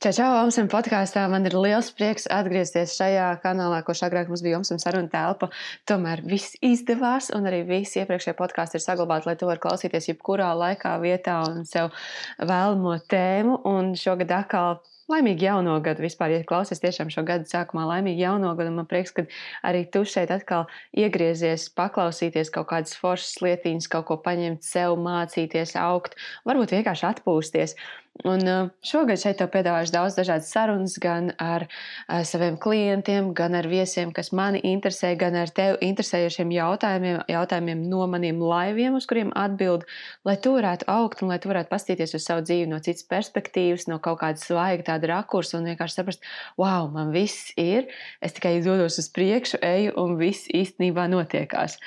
Čau, čau, Omsam podkāstā. Man ir liels prieks atgriezties šajā kanālā, ko agrāk mums bija Omsam saruna telpa. Tomēr viss izdevās, un arī visi iepriekšējie podkāsti ir saglabāti, lai to var klausīties jebkurā laikā, vietā un sev vēlamo tēmu. Un šogad atkal Laimīgi jauno gadu vispār, ja klausies tiešām šo gadu sākumā, laimīgi jauno gadu. Man prieks, ka arī tu šeit atkal iegriezies, paklausīties kaut kādas foršas lietiņas, kaut ko paņemt sev, mācīties, augt, varbūt vienkārši atpūsties. Un uh, šogad šeit tev piedāvāšu daudz dažādas sarunas gan ar uh, saviem klientiem, gan ar viesiem, kas mani interesē, gan ar tevi interesējošiem jautājumiem, jautājumiem no maniem laiviem, uz kuriem atbild, lai tu varētu augt un lai tu varētu pastīties uz savu dzīvi no citas perspektīvas, no kaut kāda svaiga tāda rakursa un vienkārši saprast, wow, man viss ir, es tikai dodos uz priekšu, eju un viss īstenībā notiekās.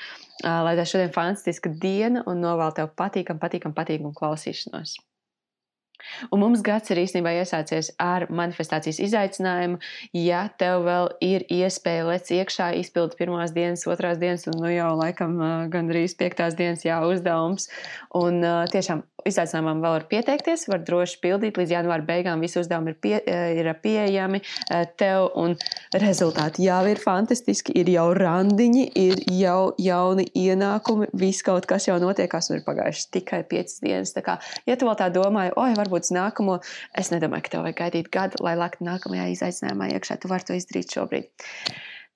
Lai tā šodien fantastiska diena un novēl tev patīkam, patīkam, patīkam klausīšanos. Un mums gads ir īstenībā iesācies ar manifestācijas izaicinājumu. Ja tev vēl ir iespēja lec iekšā, izpildīt pirmās dienas, otrās dienas, un nu jau laikam gandrīz piektās dienas jā, uzdevums. Un tiešām izaicinājumam vēl var pieteikties, var droši pildīt līdz janvāra beigām. Visi uzdevumi ir, pie, ir pieejami tev, un rezultāti jau ir fantastiski. Ir jau randiņi, ir jau jauni ienākumi, viss kaut kas jau notiekās, un ir pagājušas tikai piecas dienas. Tā kā, ja tu vēl tā domāji, oi, varbūt uz nākamo, es nedomāju, ka tev vajag gaidīt gadu, lai laktu nākamajā izaicinājumā iekšā. Tu vari to izdarīt šobrīd.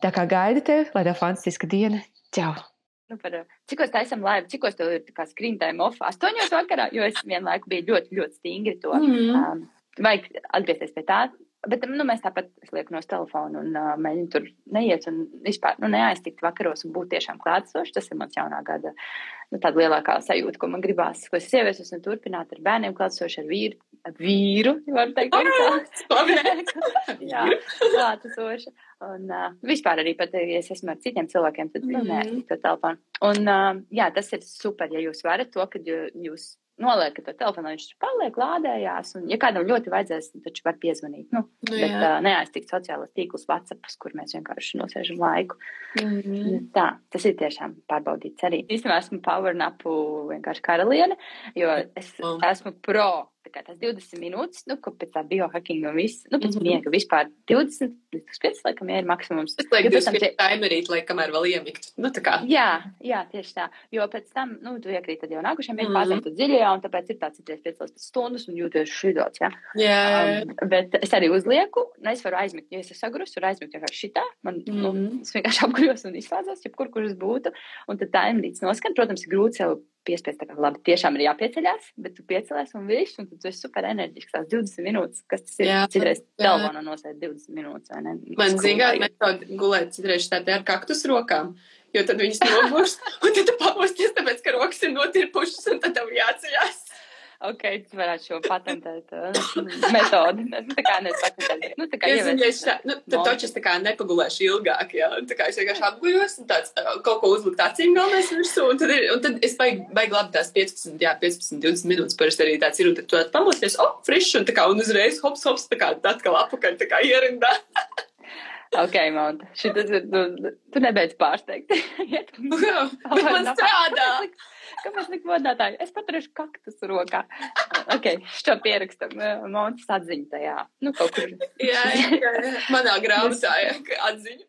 Tā kā gaida tevi, lai tev fantastiska diena. Čau! Nu, par, cikos taisam laivu, cikos tev ir kā screen time off? Astoņos vakarā, jo es vienlaiku biju ļoti, ļoti stingri to. Mm -hmm. um, vajag atgriezties pie tā. Bet nu, mēs tāpat liekam no telefona un uh, mēģinām tur neiet un vispār nu, neaiztikt vakaros un būt tiešām klātsošs. Tas ir mans jaunā gada nu, lielākā sajūta, ko man gribās. Ko es ieviesos un turpināt ar bērniem klātsoši, ar vīru. Ar vīru, var teikt, jā, klātsoši. Un uh, vispār arī pat, ja es esmu ar citiem cilvēkiem, tad mm -hmm. neaiztikt to telefonu. Un uh, jā, tas ir super, ja jūs varat to, kad jūs noliekat to telefonu, viņš paliek lādējās. Un, ja kādam ļoti vajadzēs, tad viņš var piezvanīt. Nu, nu, bet uh, neaiztikt sociālos tīklus, WhatsApp, kur mēs vienkārši nosēžam laiku. Mm -hmm. Tā, tas ir tiešām pārbaudīts arī. Īstenībā esmu power napu vienkārši karaliene, jo es oh. esmu pro kā tās 20 minūtes, nu, ko pēc tā biohackinga un viss, nu, pēc mm -hmm. miega vispār 20 līdz 25, laikam, ir maksimums. Es lieku 25 timerīt, lai kamēr vēl iemikt. Nu, tā kā. Jā, jā, tieši tā. Jo pēc tam, nu, tu iekrīt tad jau nākušajā miega fāzē, mm -hmm. tu dziļajā, un tāpēc ir tāds 5 stundas un jūties šidots, jā. Jā. Um, bet es arī uzlieku, un es varu aizmigt, ja es esmu sagrus, varu aizmigt vienkārši šitā, man, mm -hmm. nu, mhm. es vienkārši apgrūs un izslēdzos, jebkur, kur es būtu, un tad timerīts noskan, protams, ir grūti sev piespiest, kā labi, tiešām ir jāpieceļās, bet tu piecelies un viss, un tu esi super enerģisks. Tās 20 minūtes, kas tas ir? Jā, citreiz telefonā nosēd 20 minūtes, vai ne? Man zināt, metode gulēt citreiz tādā ar kaktus rokām. Jo tad viņas nogurst, un tad tu pamosties, tāpēc, ka rokas ir notirpušas, un tad tev jāceļās. Ok, tu varētu šo patentēt uh, metodi. Nu, tā kā nepatentēt. Nu, tā kā zinu, es tā, nu, tad taču es tā kā nepagulēšu ilgāk, jā. Tā kā es vienkārši apguļos un tāds kaut ko uzlikt acīm galvenais virsū, un tad, ir, un tad es baigi, baigi labi tās 15, jā, 15, 20 minūtes parasti arī tāds ir, un tad tu pamosties, oh, frišs, un tā kā, un uzreiz hops, hops, tā kā atkal apakaļ, tā kā ierindā. Ok, Monta, šitas ir, tu, tu nebeidz pārsteigt. Bet man strādā. Kāpēc tik modātāji? Es paturēšu kaktus rokā. ok, šo pierakstam Montas atziņu tajā. Nu, kaut kur. jā, jā, jā, manā grāmatā atziņu.